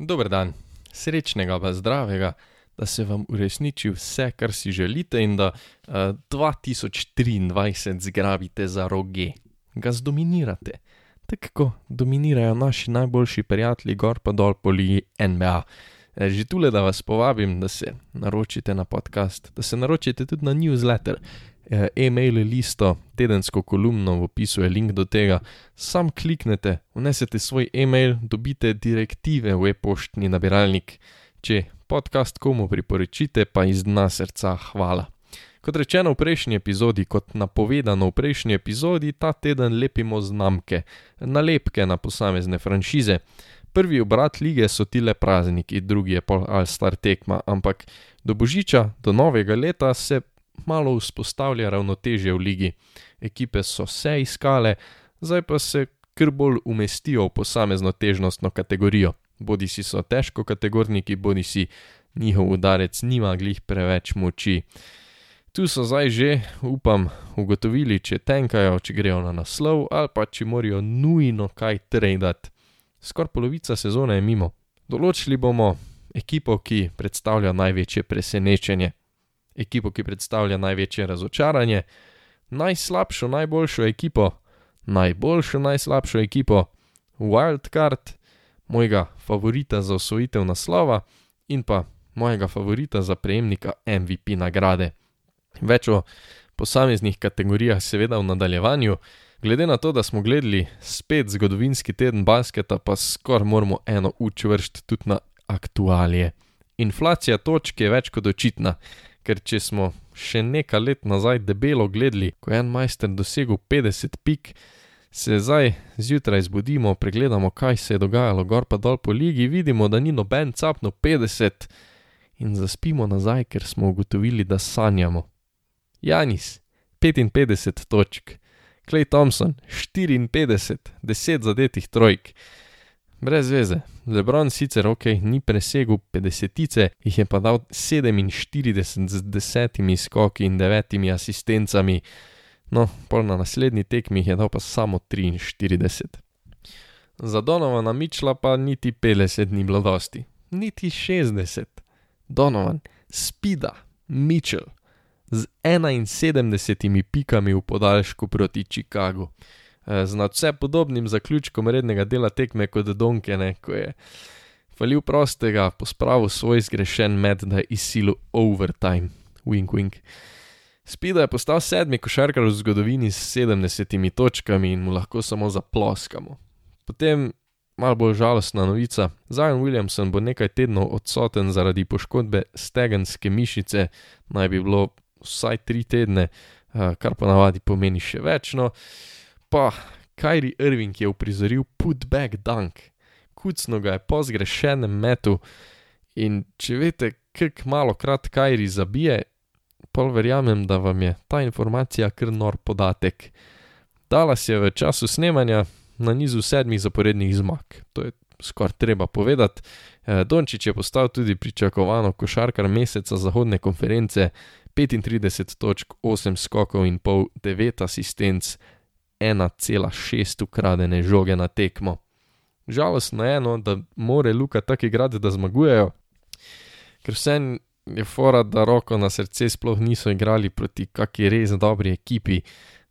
Dober dan, srečnega pa zdravega, da se vam uresniči vse, kar si želite, in da uh, 2023 zgrabite za roge, ga zdominirate. Tako dominirajo naši najboljši prijatelji, gor pa dol po ligi NBA. Že tule, da vas povabim, da se naročite na podcast, da se naročite tudi na newsletter, e-mail listo, tedensko kolumno v opisu je link do tega. Sam kliknete, vnesete svoj e-mail, dobite direktive v e-poštni nabiralnik. Če podcast komu priporočite, pa iz dna srca hvala. Kot rečeno v prejšnji epizodi, kot napovedano v prejšnji epizodi, ta teden lepimo znamke, nalepke na posamezne franšize. Prvi obrat lige so ti le prazniki, drugi je pol ali star tekma, ampak do božiča, do novega leta se malo vzpostavlja ravnotežje v ligi. Ekipe so se iskale, zdaj pa se kar bolj umestijo v posamezno težnostno kategorijo. Bodi si so težko kategorniki, bodi si njihov udarec nima glih preveč moči. Tu so zdaj že, upam, ugotovili, če tenkajo, če grejo na naslov ali pa če morajo nujno kaj tradati. Skoraj polovica sezone je mimo. Določili bomo ekipo, ki predstavlja največje presenečenje ekipo, ki predstavlja največje razočaranje, najslabšo, najboljšo ekipo, najboljšo, najslabšo ekipo, wildcard, mojega favorita za osvojitev naslova in pa mojega favorita za prejemnika MVP nagrade. Več o posameznih kategorijah, seveda v nadaljevanju. Glede na to, da smo gledali spet zgodovinski teden basketa, pa skoraj moramo eno učvršt tudi na aktualije. Inflacija točk je več kot očitna ker če smo še nekaj let nazaj debelo gledali, ko je en majster dosegel 50 pik, se zdaj zjutraj zbudimo, pregledamo, kaj se je dogajalo gor pa dol po ligi, vidimo, da ni noben capno 50 in zaspimo nazaj, ker smo ugotovili, da sanjamo. Janis, 55 točk, Clay Thompson, 54, 10 zadetih trojk. Brez veze, Lebron sicer ok, ni presegel 50, jih je pa dal 47 z 10 skoki in 9 asistencami, no, pol na naslednji tekmi jih je dal pa samo 43. Za Donovana Mičla pa niti 50 ni bilo dosti, niti 60. Donovan, Spida, Mičel, z 71 pikami v podaljšku proti Chicagu. Eh, z nadvse podobnim zaključkom rednega dela tekme kot Donkene, ko je falil prostega, pospravil svoj zgrešen med, da je izsilil overtime, wink wink. Spida je postal sedmi košarkar v zgodovini s 70 točkami in mu lahko samo zaploskamo. Potem malo bolj žalostna novica, Zion Williamson bo nekaj tednov odsoten zaradi poškodbe stegenske mišice, naj bi bilo vsaj tri tedne, eh, kar pa navadi pomeni še več. No, pa Kajri Irving je uprizoril putback dunk, kucno ga je po zgrešenem metu. In če veste, kako malo krat Kajri zabije, pol verjamem, da vam je ta informacija kar nor podatek. Dallas je v času snemanja na nizu sedmih zaporednih zmag, to je skoraj treba povedati. Eh, Dončić je postal tudi pričakovano košarkar meseca zahodne konference, 35 točk, 8 skokov in pol, 9 asistenc, 1,6 ukradene žoge na tekmo. Žalostno je eno, da more Luka tako igrati, da zmagujejo, ker vse je fora, da roko na srce sploh niso igrali proti kakšni res dobri ekipi.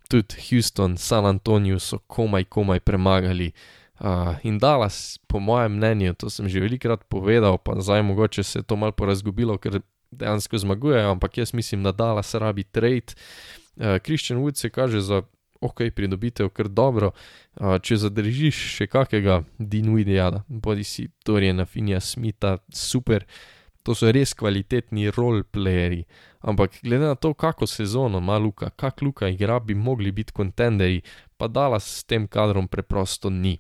Tudi Houston, San Antonijo so komaj, komaj premagali. Uh, in Dallas, po mojem mnenju, to sem že velikokrat povedal, pa zdaj mogoče se je to malo porazgubilo, ker dejansko zmagujejo, ampak jaz mislim, da Dallas rabi trade. Uh, Christian Wood se kaže za ok, pridobitev kar dobro. Uh, če zadržiš še kakega Dinuidija, bodi si Torjena, Finja, Smita, super, to so res kvalitetni roleplayeri. Ampak glede na to, kako sezono ima Luka, kak Luka igra, bi mogli biti kontenderi, pa dala s tem kadrom preprosto ni.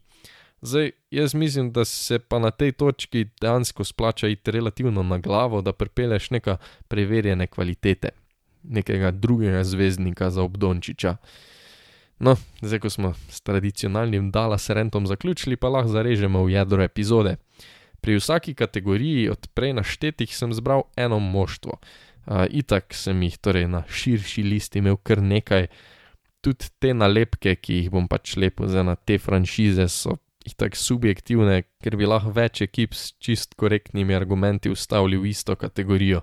Zdaj, jaz mislim, da se pa na tej točki dejansko splača iti relativno na glavo, da pripeleš neka preverjene kvalitete, nekega drugega zvezdnika za obdončiča. No, zdaj ko smo s tradicionalnim Dallas Rentom zaključili, pa lahko zarežemo v jedro epizode. Pri vsaki kategoriji od prej naštetih sem zbral eno moštvo. Uh, itak sem jih torej na širši listi imel kar nekaj, tudi te nalepke, ki jih bom pač lepo za na te franšize, so itak subjektivne, ker bi lahko več ekip s čist korektnimi argumenti ustavili v isto kategorijo.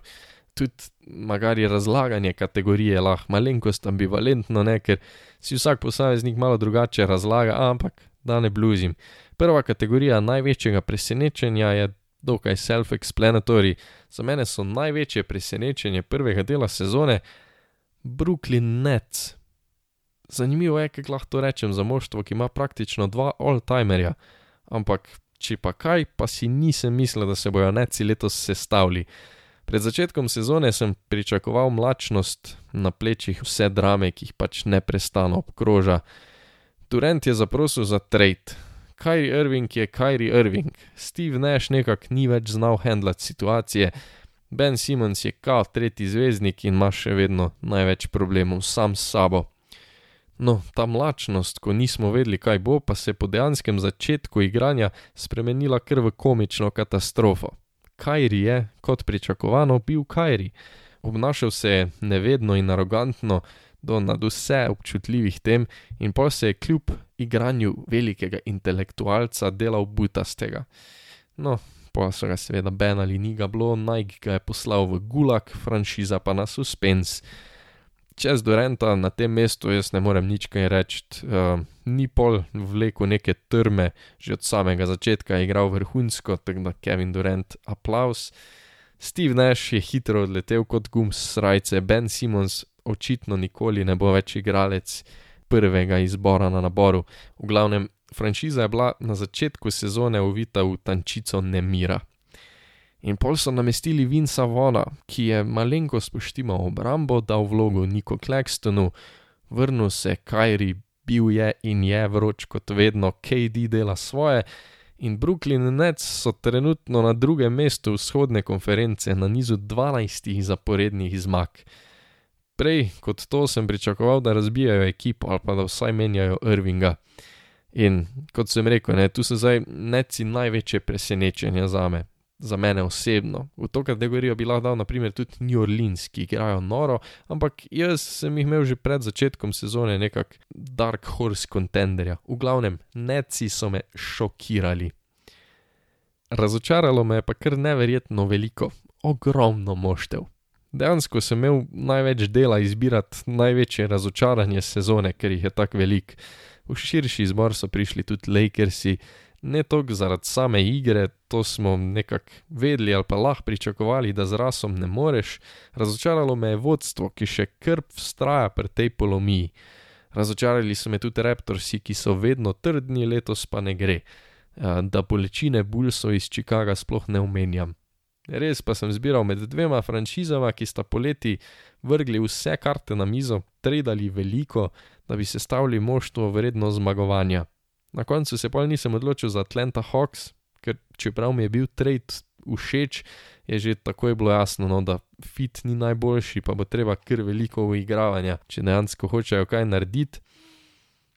Tudi magari razlaganje kategorije lahko malenkost ambivalentno, ne, ker si vsak posameznik malo drugače razlaga, ampak da ne bluzim. Prva kategorija največjega presenečenja je dokaj self-explanatory. Za mene so največje presenečenje prvega dela sezone Brooklyn Nets. Zanimivo je, kako lahko rečem za moštvo, ki ima praktično dva all-timerja, ampak če pa kaj, pa si nisem mislil, da se bojo Netsi letos sestavili. Pred začetkom sezone sem pričakoval mlačnost na plečih vse drame, ki jih pač neprestano obkroža. Durant je zaprosil za trade. Kyrie Irving je Kyrie Irving, Steve Nash nekako ni več znal handlati situacije, Ben Simmons je kao tretji zvezdnik in ima še vedno največ problemov sam s sabo. No, ta mlačnost, ko nismo vedeli, kaj bo, pa se je po dejanskem začetku igranja spremenila kar v komično katastrofo. Kajri je, kot pričakovano, bil Kajri. Obnašal se je nevedno in arogantno do nadvse občutljivih tem in pa se je kljub igranju velikega intelektualca delal butastega. No, pa so ga seveda benali, ni ga bilo, Nike ga je poslal v gulag, franšiza pa na suspens. Čez Durenta na tem mestu jaz ne morem nič kaj reči, uh, ni pol vleko neke trme, že od samega začetka je igral vrhunsko, tako da Kevin Durant aplaus. Steve Nash je hitro odletel kot gum s rajce, Ben Simmons očitno nikoli ne bo več igralec prvega izbora na naboru. V glavnem, franšiza je bila na začetku sezone uvita v tančico nemira. In pol so namestili Vinca Vona, ki je malenko spoštimal obrambo, dal vlogo Niku Claxtonu, vrnil se Kajri, bil je in je vroč kot vedno, KD dela svoje, in Brooklyn Nets so trenutno na drugem mestu vzhodne konference na nizu 12 zaporednih zmag. Prej kot to sem pričakoval, da razbijajo ekipo ali pa da vsaj menjajo Irvinga. In kot sem rekel, ne, tu so zdaj neci največje presenečenje za me, za mene osebno. V to kategorijo bi lahko dal naprimer tudi New Orleans, ki igrajo noro, ampak jaz sem jih imel že pred začetkom sezone nekak Dark Horse contenderja. V glavnem, neci so me šokirali. Razočaralo me je pa kar neverjetno veliko, ogromno moštev. Dejansko sem imel največ dela izbirati največje razočaranje sezone, ker jih je tako velik. V širši izbor so prišli tudi Lakersi, ne toliko zaradi same igre, to smo nekako vedeli ali pa lahko pričakovali, da z rasom ne moreš. Razočaralo me je vodstvo, ki še krp vztraja pri tej polomiji. Razočarali so me tudi Raptorsi, ki so vedno trdni, letos pa ne gre. Da bolečine Bullsov iz Chicaga sploh ne omenjam. Res pa sem zbiral med dvema franšizama, ki sta poleti vrgli vse karte na mizo, tradali veliko, da bi se stavili moštvo vredno zmagovanja. Na koncu se pa nisem odločil za Atlanta Hawks, ker čeprav mi je bil trade všeč, je že takoj bilo jasno, no, da fit ni najboljši, pa bo treba kar veliko uigravanja, če dejansko hočejo kaj narediti.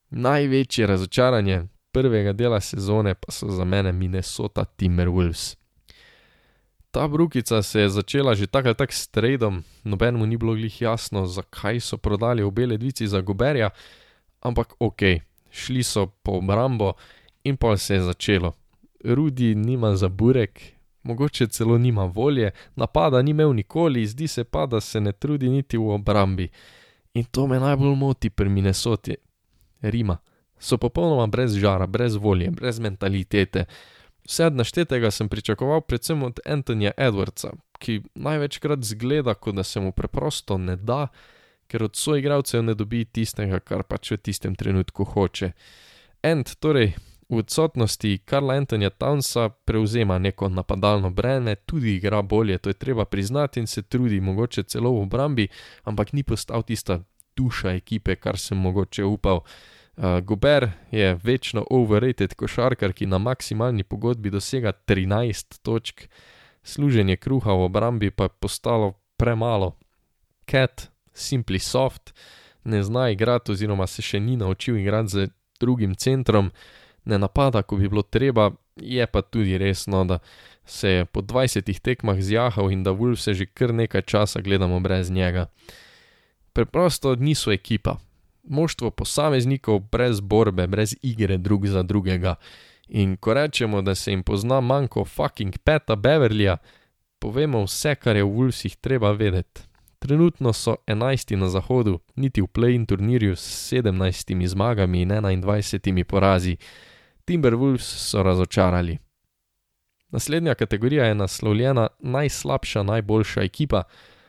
Največje razočaranje prvega dela sezone pa so za mene Minnesota Timberwolves. Ta brukica se je začela že tako ali tako s tradom, nobenemu ni bilo glih jasno, zakaj so prodali obe ledvici za Goberja, ampak ok, šli so po obrambo in pa se je začelo. Rudi nima za burek, mogoče celo nima volje, napada ni imel nikoli, zdi se pa, da se ne trudi niti v obrambi. In to me najbolj moti pri Minnesoti. Rima. So popolnoma brez žara, brez volje, brez mentalitete. Vse od naštetega sem pričakoval predvsem od Antonija Edwardsa, ki največkrat zgleda, kot da se mu preprosto ne da, ker od soigralcev ne dobi tistega, kar pač v tistem trenutku hoče. Ant, torej v odsotnosti Karla Antonija Townsa, prevzema neko napadalno breme, tudi igra bolje, to je treba priznati in se trudi, mogoče celo v obrambi, ampak ni postal tista duša ekipe, kar sem mogoče upal. Uh, Gober je večno overrated košarkar, ki na maksimalni pogodbi dosega 13 točk, služenje kruha v obrambi pa je postalo premalo. Cat, simply soft, ne zna igrati oziroma se še ni naučil igrati z drugim centrom, ne napada, ko bi bilo treba, je pa tudi resno, da se je po 20 tekmah zjahal in da Wolf se že kar nekaj časa gledamo brez njega. Preprosto niso ekipa moštvo posameznikov brez borbe, brez igre drug za drugega. In ko rečemo, da se jim pozna manjko fucking peta Beverlyja, povemo vse, kar je v Wolvesih treba vedeti. Trenutno so enajsti na zahodu, niti v play-in turnirju s sedemnajstimi zmagami in enaindvajsetimi porazi. Timberwolves so razočarali. Naslednja kategorija je naslovljena Najslabša, najboljša ekipa,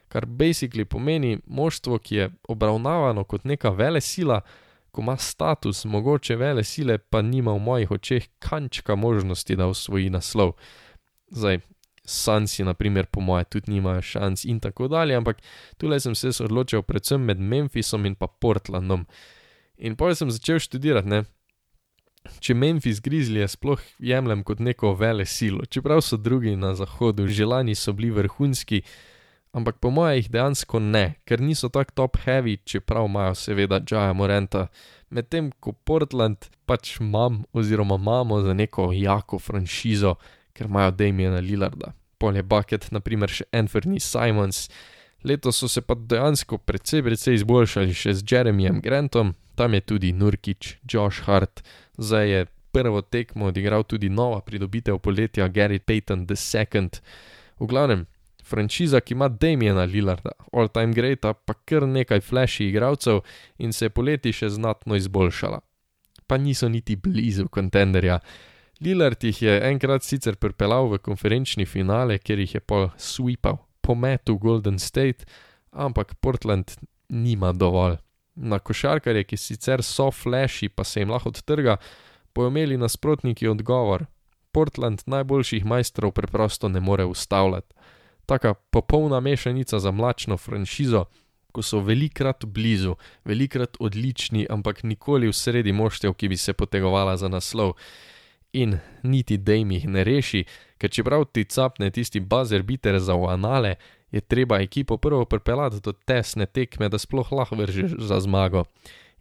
kar basically pomeni moštvo, ki je obravnavano kot neka velesila, ko ima status mogoče velesile, pa nima v mojih očeh kančka možnosti, da osvoji naslov. Zdaj, Sunsi, na primer, po moje tudi nimajo šans in tako dalje, ampak tule sem se odločil predvsem med Memphisom in pa Portlandom. In potem sem začel študirati, ne. Če Memphis Grizzlije sploh jemljem kot neko velesilo, čeprav so drugi na zahodu že lani so bili vrhunski, ampak po moje jih dejansko ne, ker niso tako top heavy, čeprav imajo seveda Jaya Moranta. Medtem ko Portland pač imam oziroma imamo za neko jako franšizo, ker imajo Damiana Lillarda. Pol je Bucket na primer še Anthony Simons, letos so se pa dejansko precej, precej izboljšali še z Jeremyjem Grantom, tam je tudi Nurkic, Josh Hart, zdaj je prvo tekmo odigral tudi nova pridobitev poletja Gary Payton second. V glavnem, franšiza, ki ima Damiana Lillarda, all time greata, pa kar nekaj flashy igralcev in se je poleti še znatno izboljšala. Pa niso niti blizu kontenderja. Lillard jih je enkrat sicer pripeljal v konferenčni finale, kjer jih je pol sweepal, po metu Golden State, ampak Portland nima dovolj. Na košarkarje, ki sicer so flashy, pa se jim lahko odtrga, bojo imeli nasprotniki odgovor. Portland najboljših majstrov preprosto ne more ustavljati. Taka popolna mešanica za mlačno franšizo, ko so velikokrat blizu, velikokrat odlični, ampak nikoli v sredi moštev, ki bi se potegovala za naslov. In niti Dame jih ne reši, ker čeprav ti capne tisti buzzer beater za v anale, je treba ekipo prvo pripeljati do tesne tekme, da sploh lahko vržeš za zmago.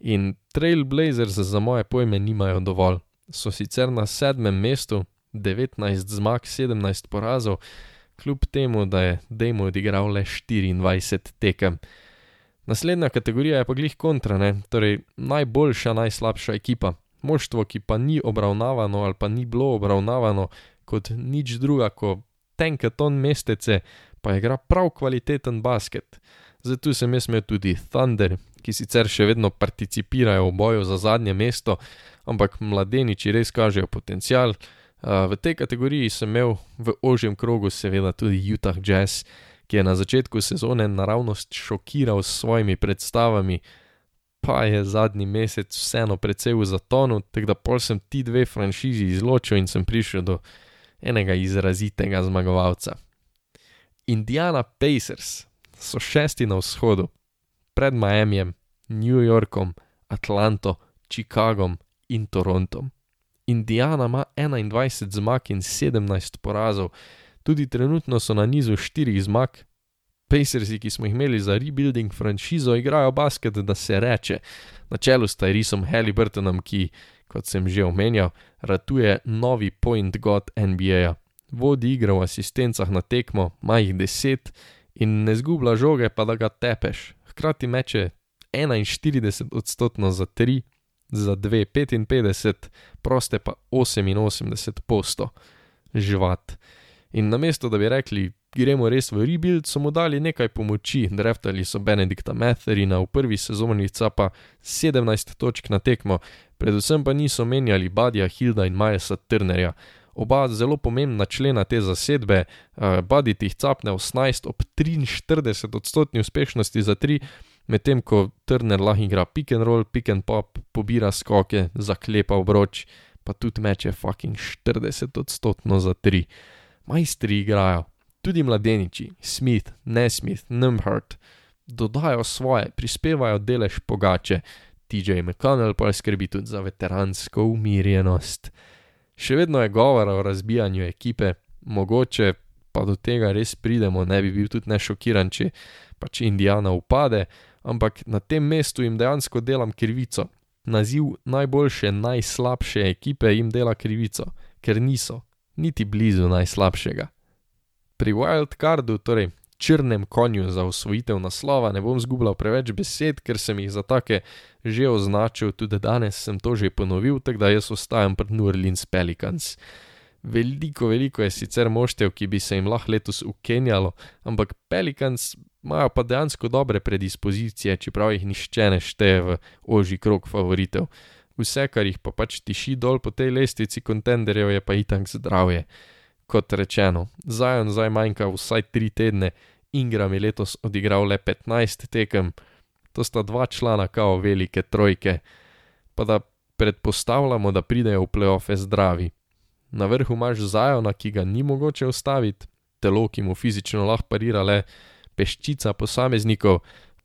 In Trailblazers za moje pojme nimajo dovolj. So sicer na sedmem mestu, devetnajst zmag, sedemnajst porazov, kljub temu, da je Dame odigral le štiriindvajset tekem. Naslednja kategorija je pa glih kontra, ne, torej najboljša, najslabša ekipa. Moštvo, ki pa ni obravnavano ali pa ni bilo obravnavano kot nič drugega ko tenketon mestece, pa igra prav kvaliteten basket. Zdaj tu sem jaz imel tudi Thunder, ki sicer še vedno participirajo v boju za zadnje mesto, ampak mladeniči res kažejo potencial. v tej kategoriji sem imel v ožjem krogu seveda tudi Utah Jazz, ki je na začetku sezone naravnost šokiral s svojimi predstavami, pa je zadnji mesec vseeno precej v zatonu, tako da pol sem ti dve franšizi izločil in sem prišel do enega izrazitega zmagovalca. Indiana Pacers so šesti na vzhodu, pred Miamijem, New Yorkom, Atlanto, Chicagom in Torontom. Indiana ima enaindvajset zmag in sedemnajst porazov, tudi trenutno so na nizu štirih zmag. Pacersi, ki smo jih imeli za rebuilding franšizo, igrajo basket, da se reče. Na čelu s Tyreseom Haliburtonom, ki, kot sem že omenjal, ratuje novi point god NBA-ja. Vodi igro v asistencah na tekmo, ima jih deset in ne izgublja žoge, pa da ga tepeš. Hkrati meče enainštiridesetodstotno za tri, za dve petinpetdeset, proste pa oseminosemdeset posto. Žvat. In namesto, da bi rekli, gremo res v rebuild, so mu dali nekaj pomoči, draftali so Benedikta Matherina v prvi sezoni capa 17 točk na tekmo, predvsem pa niso menjali Badja Hilda in Majesa Turnerja. Oba zelo pomembna člena te zasedbe, eh, Badit jih capne 18 ob 43 odstotni uspešnosti za 3, medtem ko Turner lahko igra pick and roll, pick and pop, pobira skoke, zaklepa obroč, pa tudi meče fucking 40 odstotno za 3. Majstri igrajo, tudi mladeniči, Smith, Nesmith, Numhart, dodajo svoje, prispevajo delež pogače, TJ McConnell pa skrbi tudi za veteransko umirjenost. Še vedno je govora o razbijanju ekipe, mogoče pa do tega res pridemo, ne bi bil tudi nešokiran, če pač Indijana upade, ampak na tem mestu jim dejansko delam krivico. Naziv najboljše, najslabše ekipe jim dela krivico, ker niso niti blizu najslabšega. Pri wild cardu, torej črnem konju za osvojitev naslova, ne bom zgubljal preveč besed, ker sem jih za take že označil, tudi danes sem to že ponovil, tako da jaz ostajam pri New Orleans Pelicans. Veliko, veliko je sicer moštev, ki bi se jim lahko letos ukenjalo, ampak Pelicans imajo pa dejansko dobre predispozicije, čeprav jih nišče ne šteje v oži krok favoritov. Vse, kar jih pa pač tiši dol po tej lestvici kontenderjev, je pa itak zdravje. Kot rečeno, Zajon zdaj manjka vsaj tri tedne, Ingram je letos odigral le 15 tekem, to sta dva člana kao velike trojke, pa da predpostavljamo, da pridejo v pleofe zdravi. Na vrhu imaš Zajona, ki ga ni mogoče ustaviti, telo, ki mu fizično lahko parira le peščica posameznikov.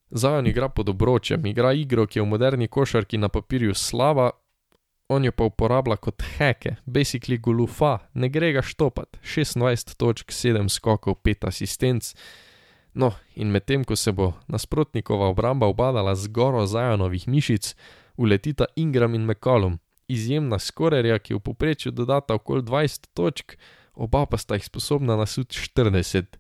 Zajon igra pod obročem, igra igro, ki je v moderni košarki na papirju slaba, on jo pa uporablja kot heke, basically gulufa, ne gre ga štopat, 26 točk, 7 skokov, 5 asistenc. No, in medtem ko se bo nasprotnikova obramba obadala z goro Zajonovih mišic, uletita Ingram in McCollum, izjemna skorerja, ki v povprečju dodata okoli 20 točk, oba pa sta jih sposobna nasuti 40.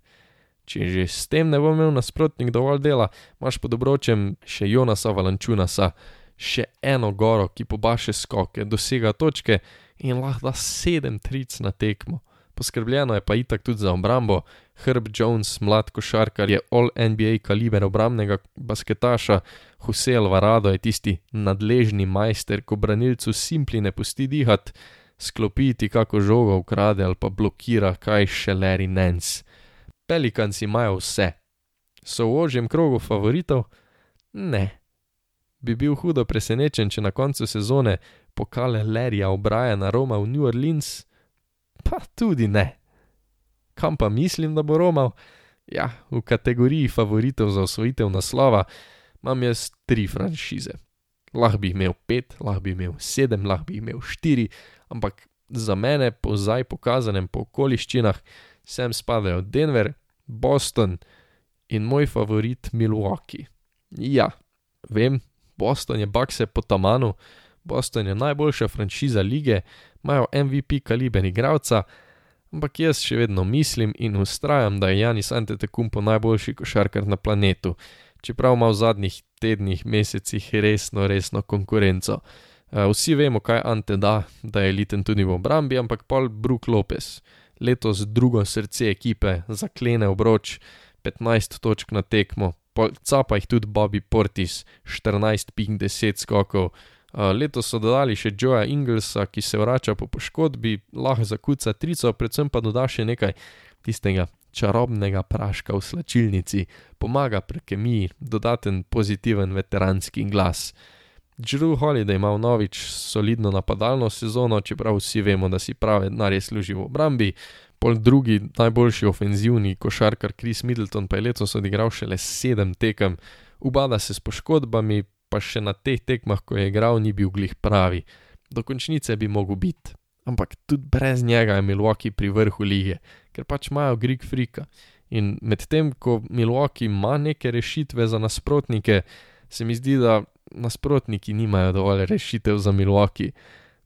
Če že s tem ne bo imel nasprotnik dovolj dela, imaš pod obročem še Jonasa Valančunasa, še eno goro, ki pobaše skoke, dosega točke in lahko da sedem tric na tekmo. Poskrbljeno je pa itak tudi za obrambo. Herb Jones, mlad košarkar, je all NBA kaliber obrambnega basketaša, Hussein Varado je tisti nadležni majster, ko branilcu simpli ne pusti dihati, sklopiti kako žogo ukrade ali pa blokira kaj še Larry Nance. Pelikanci imajo vse. So v ožjem krogu favoritov? Ne bi bil hudo presenečen, če na koncu sezone pokale Larryja O'Briena Roma v New Orleans? Pa tudi ne. Kam pa mislim, da bo Romal? Ja, v kategoriji favoritov za osvojitev naslova imam jaz tri franšize. Lahko bi imel pet, lahko bi imel sedem, lahko bi imel štiri, ampak za mene, po zdaj pokazanem po okoliščinah, sem spadajo Denver, Boston in moj favorit Milwaukee. Ja, vem, Boston je bakse po tamanu, Boston je najboljša franšiza lige, imajo MVP kaliber igralca, ampak jaz še vedno mislim in ustrajam, da je Janis Antetokounmpo najboljši košarkar na planetu, čeprav ima v zadnjih tednih, mesecih resno, resno konkurenco. Eh, vsi vemo, kaj Ante da, da je eliten tudi v obrambi, ampak Paul Brook Lopez, letos drugo srce ekipe, zaklene obroč, 15 točk na tekmo, capa jih tudi Bobby Portis, 14 ping 10 skokov. Letos so dodali še Joea Inglesa, ki se vrača po poškodbi, lahko zakuca trico, predvsem pa doda še nekaj tistega čarobnega praška v slačilnici, pomaga pri kemiji, dodaten pozitiven veteranski glas. Drew Holiday ima vnovič solidno napadalno sezono, čeprav vsi vemo, da si pravi, da res služi v obrambi. Pol drugi najboljši ofenzivni košarkar Chris Middleton pa je letos odigral šele sedem tekem, ubada se s poškodbami, pa še na teh tekmah, ko je igral, ni bil glih pravi. Do končnice bi mogel biti, ampak tudi brez njega je Milwaukee pri vrhu lige, ker pač imajo Greek Freaka. In medtem ko Milwaukee ima neke rešitve za nasprotnike, se mi zdi, da nasprotniki nimajo dovolj rešitev za Milwaukee.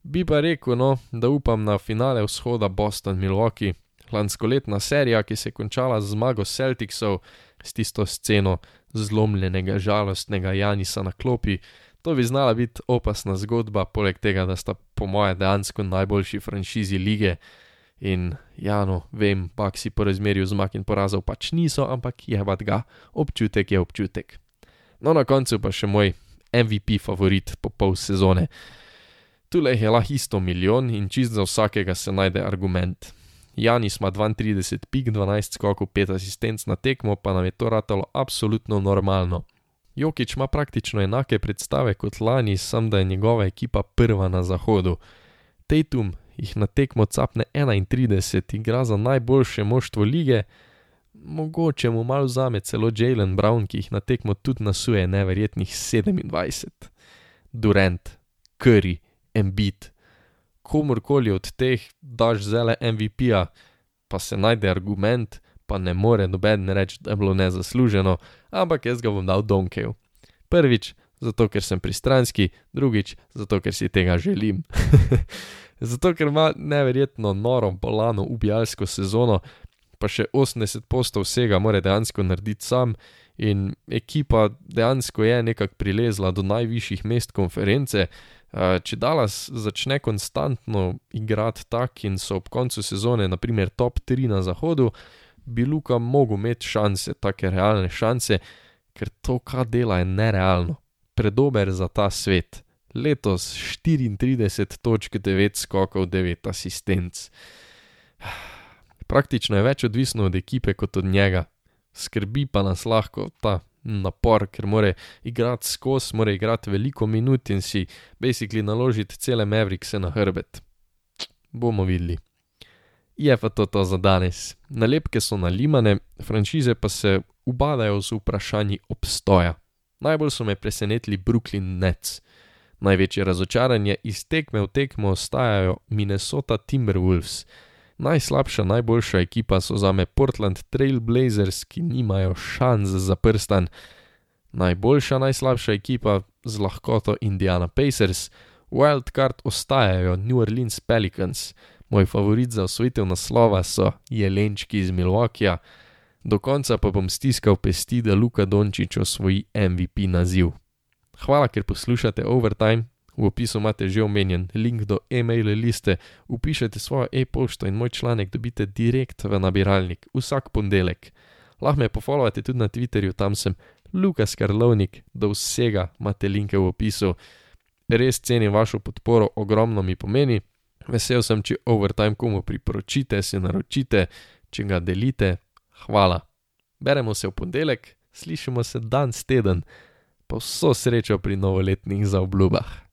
Bi pa rekel, no, da upam na finale vzhoda Boston-Milwaukee, lanskoletna serija, ki se je končala z zmago Celticsov, s tisto sceno zlomljenega, žalostnega Janisa na klopi. To bi znala biti opasna zgodba, poleg tega, da sta po moje dejansko najboljši franšizi lige. In ja, no, vem, pak si po razmerju zmag in porazov pač niso, ampak je bat ga, občutek je občutek. No, na koncu pa še moj MVP favorit po pol sezone. Tule je lahko isto milijon in čist za vsakega se najde argument. Janis ima 32 pik, 12 skokov, 5 asistenc na tekmo, pa nam je to ratalo absolutno normalno. Jokič ima praktično enake predstave kot lani, sam da je njegova ekipa prva na zahodu. Tatum jih na tekmo capne 31, igra za najboljše moštvo lige, mogoče mu malo zame celo Jalen Brown, ki jih na tekmo tudi nasuje neverjetnih 27. Durant, Curry, Embiid, komorkoli od teh daš zele MVP-ja, pa se najde argument, pa ne more noben reči, da je bilo nezasluženo, ampak jaz ga bom dal Donkeju. Prvič, zato ker sem pristranski, drugič, zato ker si tega želim. zato ker ima neverjetno noro, bolano, ubijalsko sezono, pa še 80 postov vsega mora dejansko narediti sam, in ekipa dejansko je nekako prilezla do najvišjih mest konference. Če Dallas začne konstantno igrati tako in so ob koncu sezone, naprimer top 3 na zahodu, bi Luka mogel imeti šanse, take realne šanse, ker to, kar dela, je nerealno, predober za ta svet. Letos 34 točk, 9 skokov, 9 asistenc. Praktično je več odvisno od ekipe kot od njega, skrbi pa nas lahko ta napor, ker mora igrati skozi, mora igrati veliko minut in si basically naložiti cele Mavericks na hrbet. Bomo videli. Je pa to to za danes. Nalepke so nalimane, franšize pa se ubadajo z vprašanji obstoja. Najbolj so me presenetili Brooklyn Nets. Največje razočaranje iz tekme v tekmo ostajajo Minnesota Timberwolves. Najslabša, najboljša ekipa so za me Portland Trail Blazers, ki nimajo šans za prstan. Najboljša, najslabša ekipa z lahkoto Indiana Pacers, Wildcard ostajajo New Orleans Pelicans, moj favorit za osvojitev naslova so Jelenčki iz Milwaukeeja, do konca pa bom stiskal pesti, da Luka Dončić osvoji MVP naziv. Hvala, ker poslušate Overtime. V opisu imate že omenjen link do e-mail liste, upišete svojo e-pošto in moj članek dobite direkt v nabiralnik vsak ponedeljek. Lahko me pofollowate tudi na Twitterju, tam sem Lukas Karlovnik, do vsega imate linke v opisu. Res cenim vašo podporo, ogromno mi pomeni. Vesel sem, če overtime komu priporočite, se naročite, če ga delite. Hvala. Beremo se v ponedeljek, slišimo se dan s teden, pa vso srečo pri novoletnih zaobljubah.